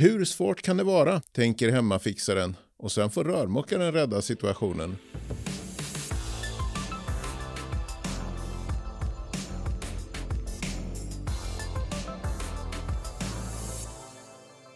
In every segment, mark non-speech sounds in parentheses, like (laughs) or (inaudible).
Hur svårt kan det vara, tänker hemmafixaren och sen får rörmokaren rädda situationen.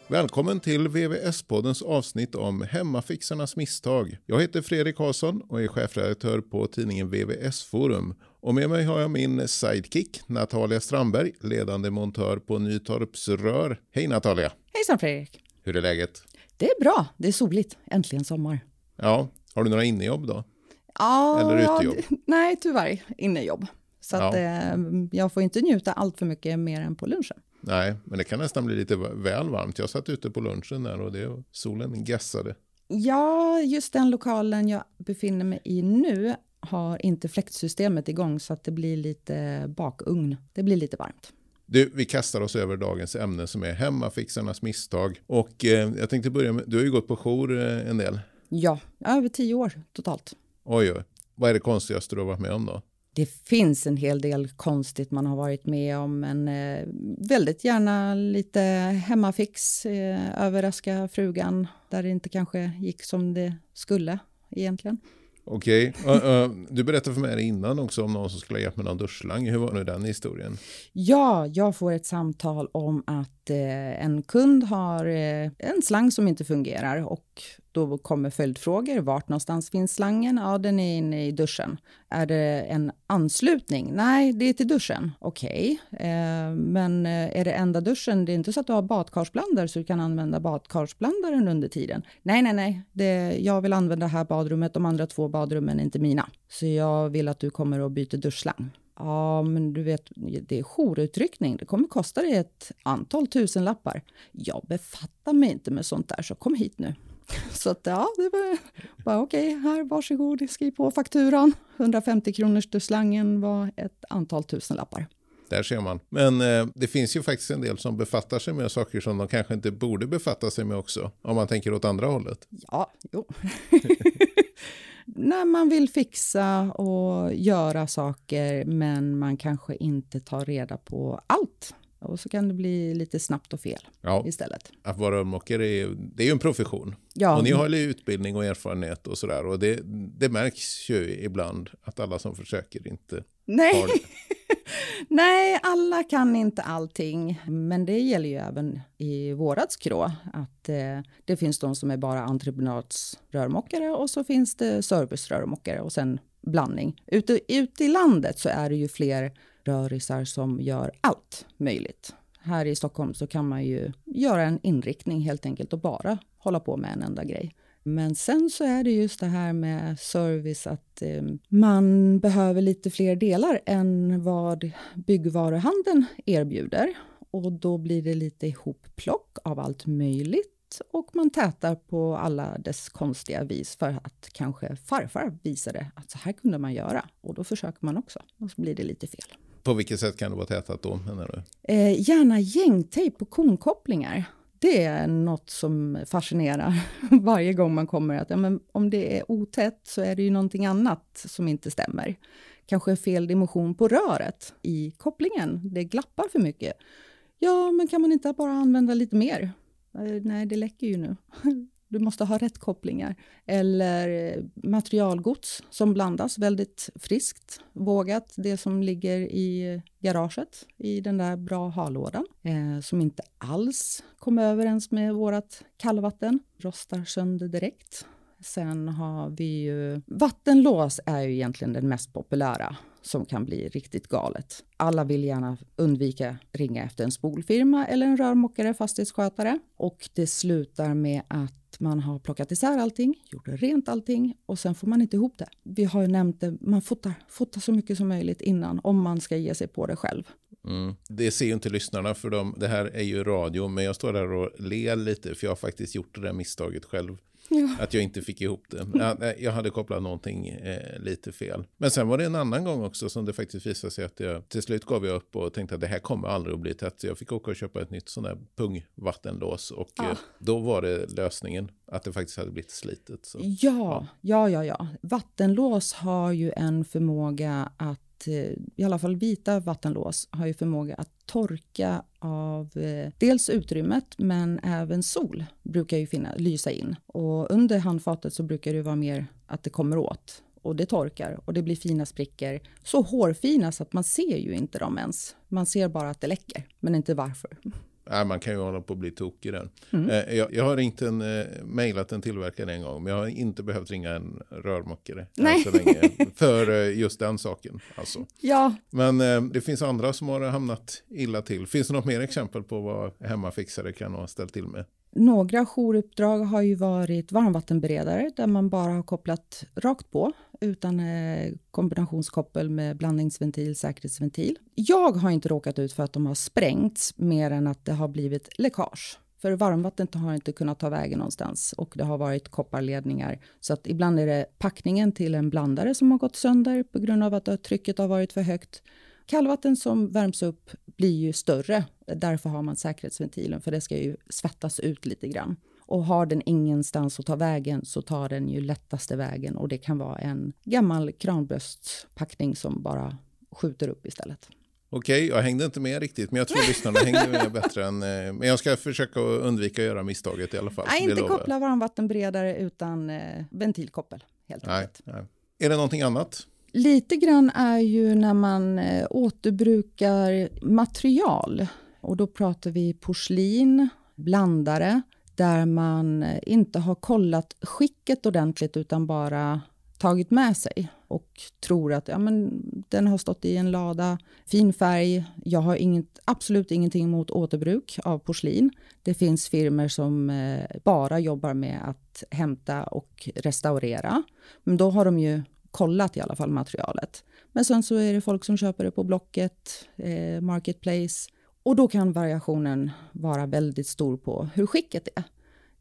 Välkommen till VVS-poddens avsnitt om hemmafixarnas misstag. Jag heter Fredrik Karlsson och är chefredaktör på tidningen VVS Forum. Och med mig har jag min sidekick Natalia Strandberg, ledande montör på Nytorps Rör. Hej Natalia! Hejsan Fredrik! Hur är läget? Det är bra, det är soligt, äntligen sommar. Ja, har du några innejobb då? Ja, Eller utejobb? Nej, tyvärr innejobb. Så Ja. att, eh, jag får inte njuta allt för mycket mer än på lunchen. Nej, men det kan nästan bli lite väl varmt. Jag satt ute på lunchen där och det, solen gassade. Ja, just den lokalen jag befinner mig i nu har inte fläktsystemet igång så att det blir lite bakugn. Det blir lite varmt. Du, vi kastar oss över dagens ämne som är hemmafixarnas misstag. Och eh, jag tänkte börja med, du har ju gått på jour eh, en del. Ja, över tio år totalt. Oj, oj. Vad är det konstigaste du har varit med om då? Det finns en hel del konstigt man har varit med om, men eh, väldigt gärna lite hemmafix, eh, överraska frugan där det inte kanske gick som det skulle egentligen. Okej, okay. uh, uh, du berättade för mig innan också om någon som skulle ha hjälpt med någon duschslang. Hur var nu den historien? Ja, jag får ett samtal om att eh, en kund har eh, en slang som inte fungerar och då kommer följdfrågor. Vart någonstans finns slangen? Ja, den är inne i duschen. Är det en anslutning? Nej, det är till duschen. Okej, eh, men eh, är det enda duschen? Det är inte så att du har badkarsblandare så du kan använda badkarsblandaren under tiden. Nej, nej, nej. Det, jag vill använda det här badrummet. De andra två badrummen är inte mina. Så jag vill att du kommer och byter duschslang. Ja, men du vet, det är jourutryckning. Det kommer kosta dig ett antal tusenlappar. Jag befattar mig inte med sånt där, så kom hit nu. (laughs) Så att ja, det var bara okej, här, varsågod, skriv på fakturan. 150 kronors duschslangen var ett antal tusenlappar. Där ser man. Men eh, det finns ju faktiskt en del som befattar sig med saker som de kanske inte borde befatta sig med också. Om man tänker åt andra hållet. Ja, jo. (laughs) När man vill fixa och göra saker, men man kanske inte tar reda på allt. Och så kan det bli lite snabbt och fel Ja, istället. att vara rörmokare är, det är ju en profession. Ja, Och ni har ju utbildning och erfarenhet och sådär. Och det, det märks ju ibland att alla som försöker inte nej. har det. (laughs) nej, alla kan inte allting. Men det gäller ju även i vårat skrå. Att eh, det finns de som är bara entreprenadsrörmokare och så finns det servicerörmokare och sen blandning. Ute, ute i landet så är det ju fler rörisar som gör allt möjligt. Här i Stockholm så kan man ju göra en inriktning helt enkelt och bara hålla på med en enda grej. Men sen så är det just det här med service att eh, man behöver lite fler delar än vad byggvaruhandeln erbjuder. Och då blir det lite ihopplock av allt möjligt och man tätar på alla dess konstiga vis för att kanske farfar visade att så här kunde man göra. Och då försöker man också och så blir det lite fel. På vilket sätt kan det vara tätat då, menar du? Eh, gärna gängtejp på konkopplingar. Det är något som fascinerar (laughs) varje gång man kommer. Att, ja, men om det är otätt så är det ju någonting annat som inte stämmer. Kanske fel dimension på röret i kopplingen. Det glappar för mycket. Ja, men kan man inte bara använda lite mer? Eh, nej, det läcker ju nu. (laughs) Du måste ha rätt kopplingar. Eller eh, materialgods som blandas väldigt friskt, vågat. Det som ligger i garaget i den där bra hallådan Eh, som inte alls kommer överens med vårt kallvatten. Rostar sönder direkt. Sen har vi ju... Vattenlås är ju egentligen den mest populära som kan bli riktigt galet. Alla vill gärna undvika ringa efter en spolfirma eller en rörmokare, fastighetsskötare. Och det slutar med att man har plockat isär allting, gjort rent allting och sen får man inte ihop det. Vi har ju nämnt det, man fotar, fotar så mycket som möjligt innan om man ska ge sig på det själv. Mm. Det ser ju inte lyssnarna för dem. Det här är ju radio, men jag står där och ler lite för jag har faktiskt gjort det där misstaget själv. Ja. Att jag inte fick ihop det. Jag hade kopplat någonting eh, lite fel. Men sen var det en annan gång också som det faktiskt visade sig att jag till slut gav jag upp och tänkte att det här kommer aldrig att bli tätt. Så jag fick åka och köpa ett nytt sån där pungvattenlås och Ah. eh, då var det lösningen att det faktiskt hade blivit slitet. Så. Ja, ja, ja, ja. Vattenlås har ju en förmåga att att eh, i alla fall vita vattenlås har ju förmåga att torka av eh, dels utrymmet men även sol brukar ju finna, lysa in. Och under handfatet så brukar det vara mer att det kommer åt och det torkar och det blir fina sprickor. Så hårfina så att man ser ju inte dem ens. Man ser bara att det läcker, men inte varför. Nej, man kan ju hålla på att bli tokig där. Mm. Eh, jag, jag, har ringt en, eh, mejlat en tillverkare en gång, men jag har inte behövt ringa en rörmokare Nej. Så länge för eh, just den saken. Alltså. Ja. Men eh, det finns andra som har hamnat illa till. Finns det något mer exempel på vad hemmafixare kan ha ställt till med? Några jouruppdrag har ju varit varmvattenberedare där man bara har kopplat rakt på utan eh, kombinationskoppel med blandningsventil, säkerhetsventil. Jag har inte råkat ut för att de har sprängts mer än att det har blivit läckage. För varmvattnet har inte kunnat ta vägen någonstans och det har varit kopparledningar. Så att ibland är det packningen till en blandare som har gått sönder på grund av att trycket har varit för högt. Kallvatten som värms upp blir ju större. Därför har man säkerhetsventilen, för det ska ju svettas ut lite grann. Och har den ingenstans att ta vägen så tar den ju lättaste vägen och det kan vara en gammal kranbröstpackning som bara skjuter upp istället. Okej, jag hängde inte med riktigt, men jag tror lyssnarna (laughs) hängde med bättre än... Eh, men jag ska försöka undvika att göra misstaget i alla fall. Nej, inte koppla varmvattenberedare utan eh, ventilkoppel helt enkelt. Nej. Är det någonting annat? Lite grann är ju när man eh, återbrukar material. Och då pratar vi porslin, blandare, där man eh, inte har kollat skicket ordentligt utan bara tagit med sig och tror att ja, men, den har stått i en lada, fin färg. Jag har inget, absolut ingenting emot återbruk av porslin. Det finns firmer som eh, bara jobbar med att hämta och restaurera. Men då har de ju kollat i alla fall materialet. Men sen så är det folk som köper det på Blocket, eh, Marketplace och då kan variationen vara väldigt stor på hur skicket är.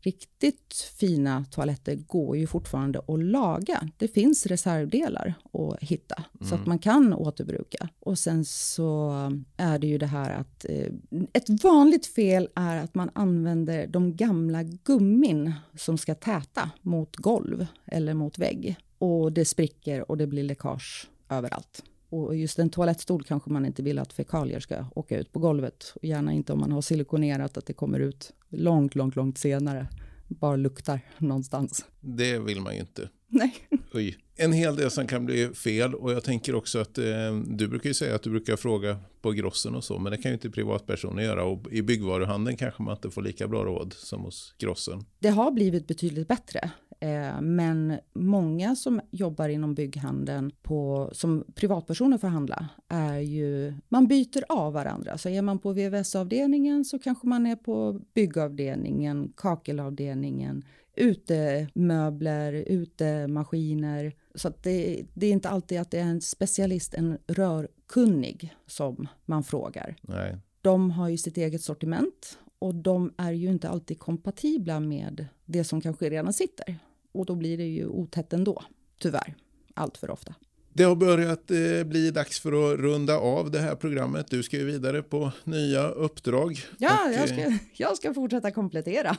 Riktigt fina toaletter går ju fortfarande att laga. Det finns reservdelar att hitta mm. så att mm. man kan återbruka. Och sen så är det ju det här att eh, ett vanligt fel är att man använder de gamla gummin som ska täta mot golv eller mot vägg och det spricker och det blir läckage överallt. Och just en toalettstol kanske man inte vill att fekalier ska åka ut på golvet. Och gärna inte om man har silikonerat att det kommer ut långt, långt, långt senare. Bara luktar någonstans. Det vill man ju inte. Nej. (laughs) Oj. En hel del som kan bli fel och jag tänker också att eh, du brukar ju säga att du brukar fråga på grossen och så, men det kan ju inte privatpersoner göra och i byggvaruhandeln kanske man inte får lika bra råd som hos grossen. Det har blivit betydligt bättre. Eh, men många som jobbar inom bygghandeln på, som privatpersoner får handla är ju, man byter av varandra. Så är man på VVS-avdelningen så kanske man är på byggavdelningen, kakelavdelningen, utemöbler, utemaskiner. Så det, det är inte alltid att det är en specialist, en rörkunnig som man frågar. Nej. De har ju sitt eget sortiment och de är ju inte alltid kompatibla med det som kanske redan sitter. Och då blir det ju otätt ändå, tyvärr, allt för ofta. Det har börjat eh, bli dags för att runda av det här programmet. Du ska ju vidare på nya uppdrag. Ja, och, jag, ska, eh, jag ska fortsätta komplettera.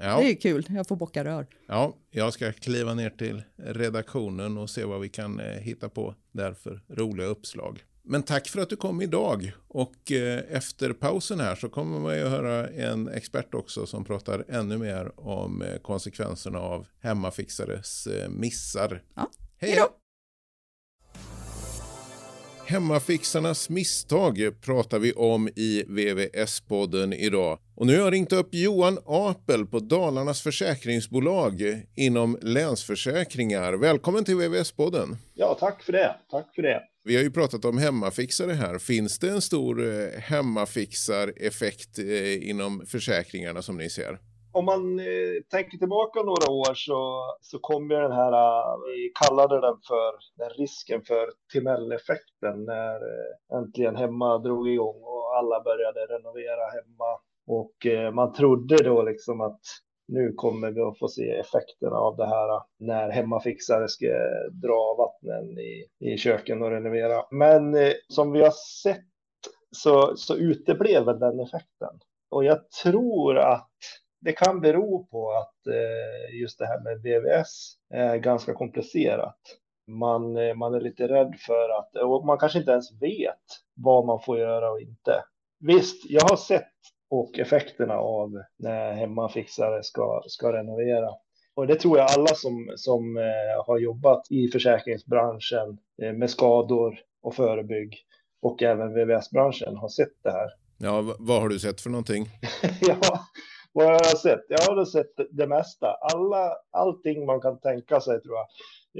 Ja. Det är kul, jag får bocka rör. Ja, jag ska kliva ner till redaktionen och se vad vi kan eh, hitta på där för roliga uppslag. Men tack för att du kom idag. Och eh, efter pausen här så kommer man ju höra en expert också som pratar ännu mer om eh, konsekvenserna av hemmafixares eh, missar. Ja. Hej då! Hemmafixarnas misstag pratar vi om i VVS-podden idag. Och nu har jag ringt upp Johan Apel på Dalarnas försäkringsbolag inom Länsförsäkringar. Välkommen till VVS-podden. Ja, tack för det. Tack för det. Vi har ju pratat om hemmafixare här. Finns det en stor eh, hemmafixareffekt eh, inom försäkringarna som ni ser? Om man eh, tänker tillbaka några år så, så kom ju den här, eh, vi kallade den för den risken för Timell-effekten när eh, äntligen hemma drog igång och alla började renovera hemma. Och eh, man trodde då liksom att nu kommer vi att få se effekterna av det här när hemmafixare ska dra vattnen i, i köken och renovera. Men eh, som vi har sett så, så uteblev den effekten. Och jag tror att det kan bero på att eh, just det här med VVS är ganska komplicerat. Man, eh, man är lite rädd för att, och man kanske inte ens vet vad man får göra och inte. Visst, jag har sett och effekterna av när hemmafixare ska, ska renovera. Och det tror jag alla som, som eh, har jobbat i försäkringsbranschen eh, med skador och förebygg och även VVS-branschen har sett det här. Ja, vad har du sett för någonting? (laughs) ja, vad har jag sett? Jag har sett det mesta. Alla, allting man kan tänka sig tror jag.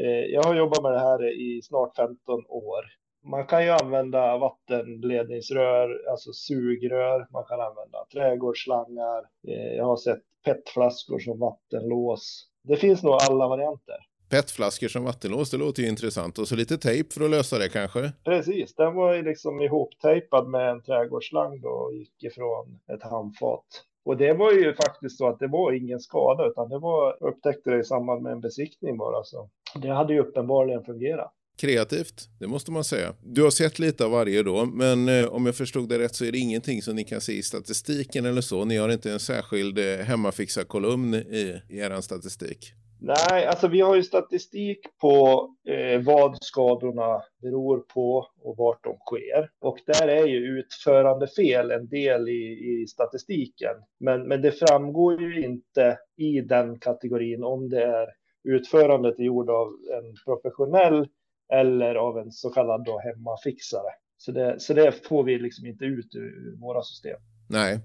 Eh, jag har jobbat med det här i snart 15 år. Man kan ju använda vattenledningsrör, alltså sugrör. Man kan använda trädgårdsslangar. Eh, jag har sett petflaskor som vattenlås. Det finns nog alla varianter. Petflaskor som vattenlås, det låter ju intressant. Och så lite tejp för att lösa det kanske? Precis, den var ju liksom ihoptejpad med en trädgårdsslang då och gick ifrån ett handfat. Och det var ju faktiskt så att det var ingen skada utan det var upptäckte det i samband med en besiktning bara så. Det hade ju uppenbarligen fungerat. Kreativt, det måste man säga. Du har sett lite av varje då, men eh, om jag förstod det rätt så är det ingenting som ni kan se i statistiken eller så. Ni har inte en särskild eh, hemmafixarkolumn i, i er statistik. Nej, alltså vi har ju statistik på eh, vad skadorna beror på och vart de sker. Och där är ju utförandefel en del i, i statistiken. Men, men det framgår ju inte i den kategorin om det är utförandet är gjord av en professionell eller av en så kallad då hemmafixare. Så det, så det får vi liksom inte ut ur våra system. Nej,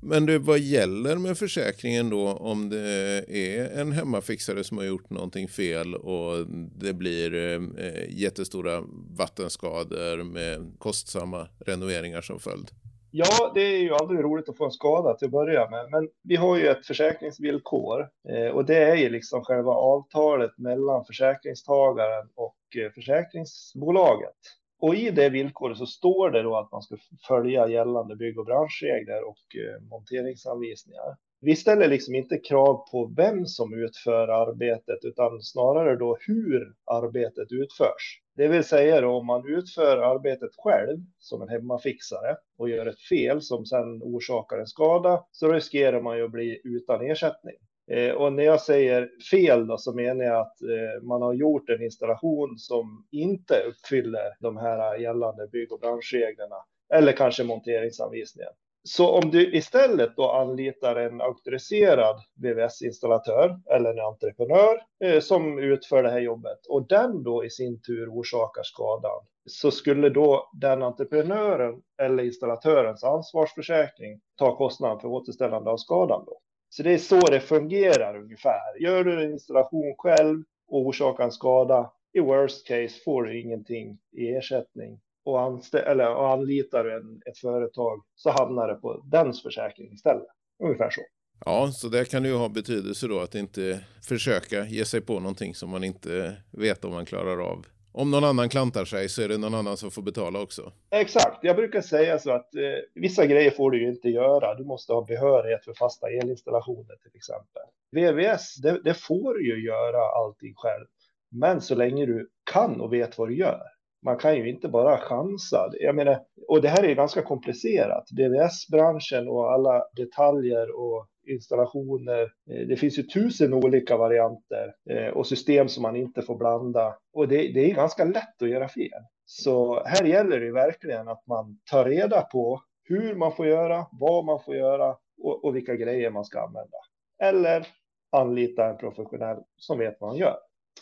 men du, vad gäller med försäkringen då om det är en hemmafixare som har gjort någonting fel och det blir eh, jättestora vattenskador med kostsamma renoveringar som följd? Ja, det är ju aldrig roligt att få en skada till att börja med, men vi har ju ett försäkringsvillkor eh, och det är ju liksom själva avtalet mellan försäkringstagaren och eh, försäkringsbolaget. Och i det villkoret så står det då att man ska följa gällande bygg och branschregler och eh, monteringsanvisningar. Vi ställer liksom inte krav på vem som utför arbetet utan snarare då hur arbetet utförs. Det vill säga då om man utför arbetet själv som en hemmafixare och gör ett fel som sedan orsakar en skada så riskerar man ju att bli utan ersättning. Eh, och när jag säger fel då, så menar jag att eh, man har gjort en installation som inte uppfyller de här gällande bygg och branschreglerna eller kanske monteringsanvisningen. Så om du istället då anlitar en auktoriserad VVS-installatör eller en entreprenör eh, som utför det här jobbet och den då i sin tur orsakar skadan så skulle då den entreprenören eller installatörens ansvarsförsäkring ta kostnaden för återställande av skadan. Då. Så det är så det fungerar ungefär. Gör du en installation själv och orsakar en skada, i worst case får du ingenting i ersättning. Och, eller, och anlitar en, ett företag så hamnar det på dens försäkring istället. Ungefär så. Ja, så det kan ju ha betydelse då att inte försöka ge sig på någonting som man inte vet om man klarar av om någon annan klantar sig så är det någon annan som får betala också. Exakt, jag brukar säga så att eh, vissa grejer får du ju inte göra. Du måste ha behörighet för fasta elinstallationer till exempel. VVS, det, det får du ju göra allting själv. Men så länge du kan och vet vad du gör. Man kan ju inte bara chansa. Jag menar, och det här är ganska komplicerat. VVS-branschen och alla detaljer och installationer. Eh, det finns ju tusen olika varianter eh, och system som man inte får blanda. Och det, det är ganska lätt att göra fel. Så här gäller det verkligen att man tar reda på hur man får göra, vad man får göra och, och vilka grejer man ska använda. Eller anlita en professionell som vet vad han gör.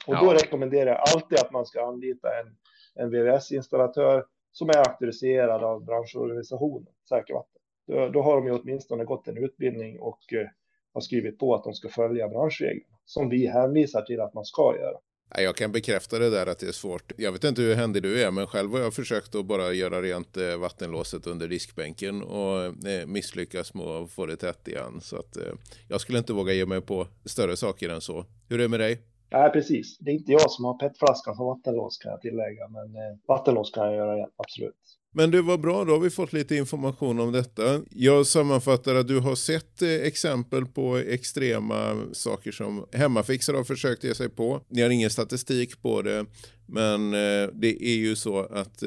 Och ja. då rekommenderar jag alltid att man ska anlita en, en VVS-installatör som är auktoriserad av branschorganisationen Säker Vatten. Då, då har de ju åtminstone gått en utbildning och eh, har skrivit på att de ska följa branschreglerna som vi hänvisar till att man ska göra. Jag kan bekräfta det där att det är svårt. Jag vet inte hur händig du är, men själv har jag försökt att bara göra rent eh, vattenlåset under diskbänken och eh, misslyckas med att få det tätt igen. Så att eh, jag skulle inte våga ge mig på större saker än så. Hur är det med dig? Nej, precis. Det är inte jag som har petflaskan som vattenlås kan jag tillägga, men eh, vattenlås kan jag göra igen, absolut. Men det var bra, då har vi fått lite information om detta. Jag sammanfattar att du har sett eh, exempel på extrema saker som hemmafixare har försökt ge sig på. Ni har ingen statistik på det, men eh, det är ju så att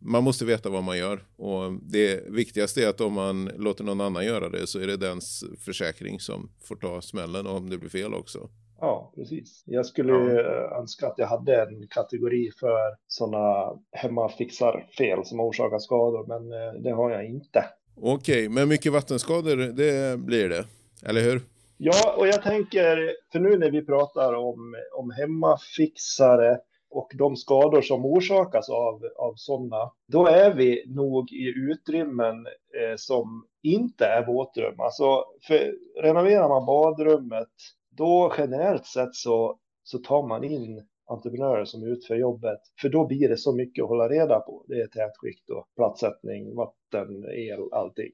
man måste veta vad man gör. Och det viktigaste är att om man låter någon annan göra det så är det dens försäkring som får ta smällen om det blir fel också. Ja, precis. Jag skulle ja. önska att jag hade en kategori för sådana hemmafixarfel som orsakar skador, men det har jag inte. Okej, men mycket vattenskador, det blir det, eller hur? Ja, och jag tänker, för nu när vi pratar om, om hemmafixare och de skador som orsakas av, av sådana, då är vi nog i utrymmen eh, som inte är våtrum. Alltså, för renoverar man badrummet, då generellt sett så, så tar man in entreprenörer som utför jobbet, för då blir det så mycket att hålla reda på. Det är tätskikt och platssättning, vatten, el, allting.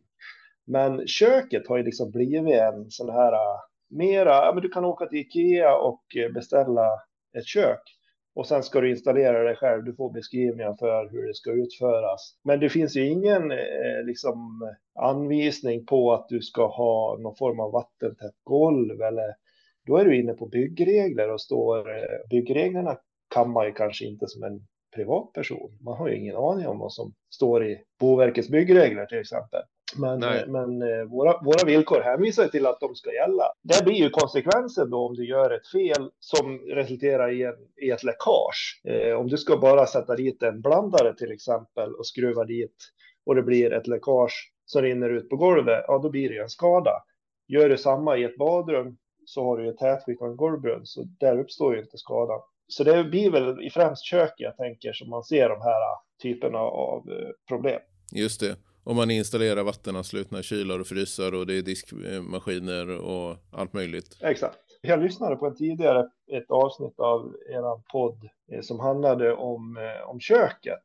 Men köket har ju liksom blivit en sån här äh, mera, ja, men du kan åka till Ikea och beställa ett kök och sen ska du installera det själv. Du får beskrivningar för hur det ska utföras. Men det finns ju ingen eh, liksom, anvisning på att du ska ha någon form av vattentätt golv eller då är du inne på byggregler och står eh, byggreglerna kan man ju kanske inte som en privatperson. Man har ju ingen aning om vad som står i Boverkets byggregler till exempel. Men, men eh, våra, våra villkor hänvisar till att de ska gälla. Det blir ju konsekvensen då om du gör ett fel som resulterar i, en, i ett läckage. Eh, om du ska bara sätta dit en blandare till exempel och skruva dit och det blir ett läckage som rinner ut på golvet, ja då blir det ju en skada. Gör du samma i ett badrum så har du ju tätskikt och en golvbrunn, så där uppstår ju inte skadan. Så det blir väl i främst köket jag tänker som man ser de här typerna av eh, problem. Just det. Om man installerar vattenanslutna kylar och frysar och det är diskmaskiner och allt möjligt. Exakt. Jag lyssnade på en tidigare ett avsnitt av er podd eh, som handlade om, eh, om köket.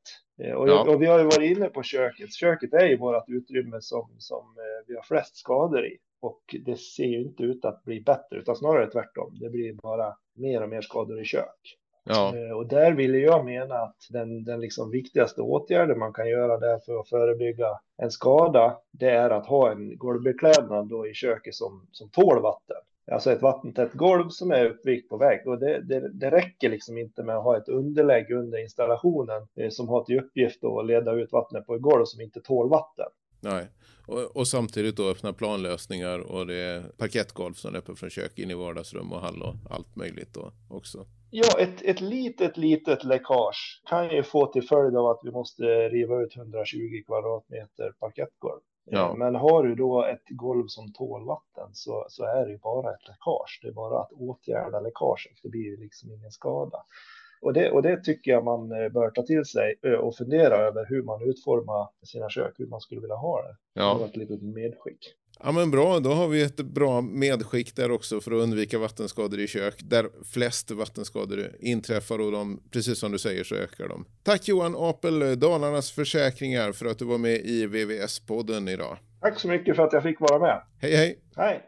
Och, ja. och, vi har ju varit inne på köket. Köket är ju vårt utrymme som, som vi har flest skador i. Och det ser ju inte ut att bli bättre, utan snarare tvärtom. Det blir bara mer och mer skador i kök. Ja. Eh, och där vill jag mena att den, den liksom viktigaste åtgärden man kan göra där för att förebygga en skada, det är att ha en golvbeklädnad då i köket som, som tål vatten. Alltså ett vattentätt golv som är uppvikt på vägg. Och det, det, det, räcker liksom inte med att ha ett underlägg under installationen eh, som har till uppgift att leda ut vattnet på ett golv som inte tål vatten. Nej, och, och, samtidigt då öppna planlösningar och det är parkettgolv som löper från kök in i vardagsrum och hall och allt möjligt då också. Ja, ett, ett litet, litet läckage kan ju få till följd av att vi måste riva ut 120 kvadratmeter parkettgolv. Ja. Eh, men har du då ett golv som tål vatten så, så är det ju bara ett läckage. Det är bara att åtgärda läckaget. Det blir ju liksom ingen skada. Och det, och det tycker jag man eh, bör ta till sig och fundera över hur man utformar sina kök, hur man skulle vilja ha det. Ja. Det var ett litet medskick. Ja men bra, då har vi ett bra medskick där också för att undvika vattenskador i kök. Där flest vattenskador inträffar och de, precis som du säger så ökar de. Tack Johan Apel, Dalarnas Försäkringar för att du var med i VVS-podden idag. Tack så mycket för att jag fick vara med. Hej hej. Hej.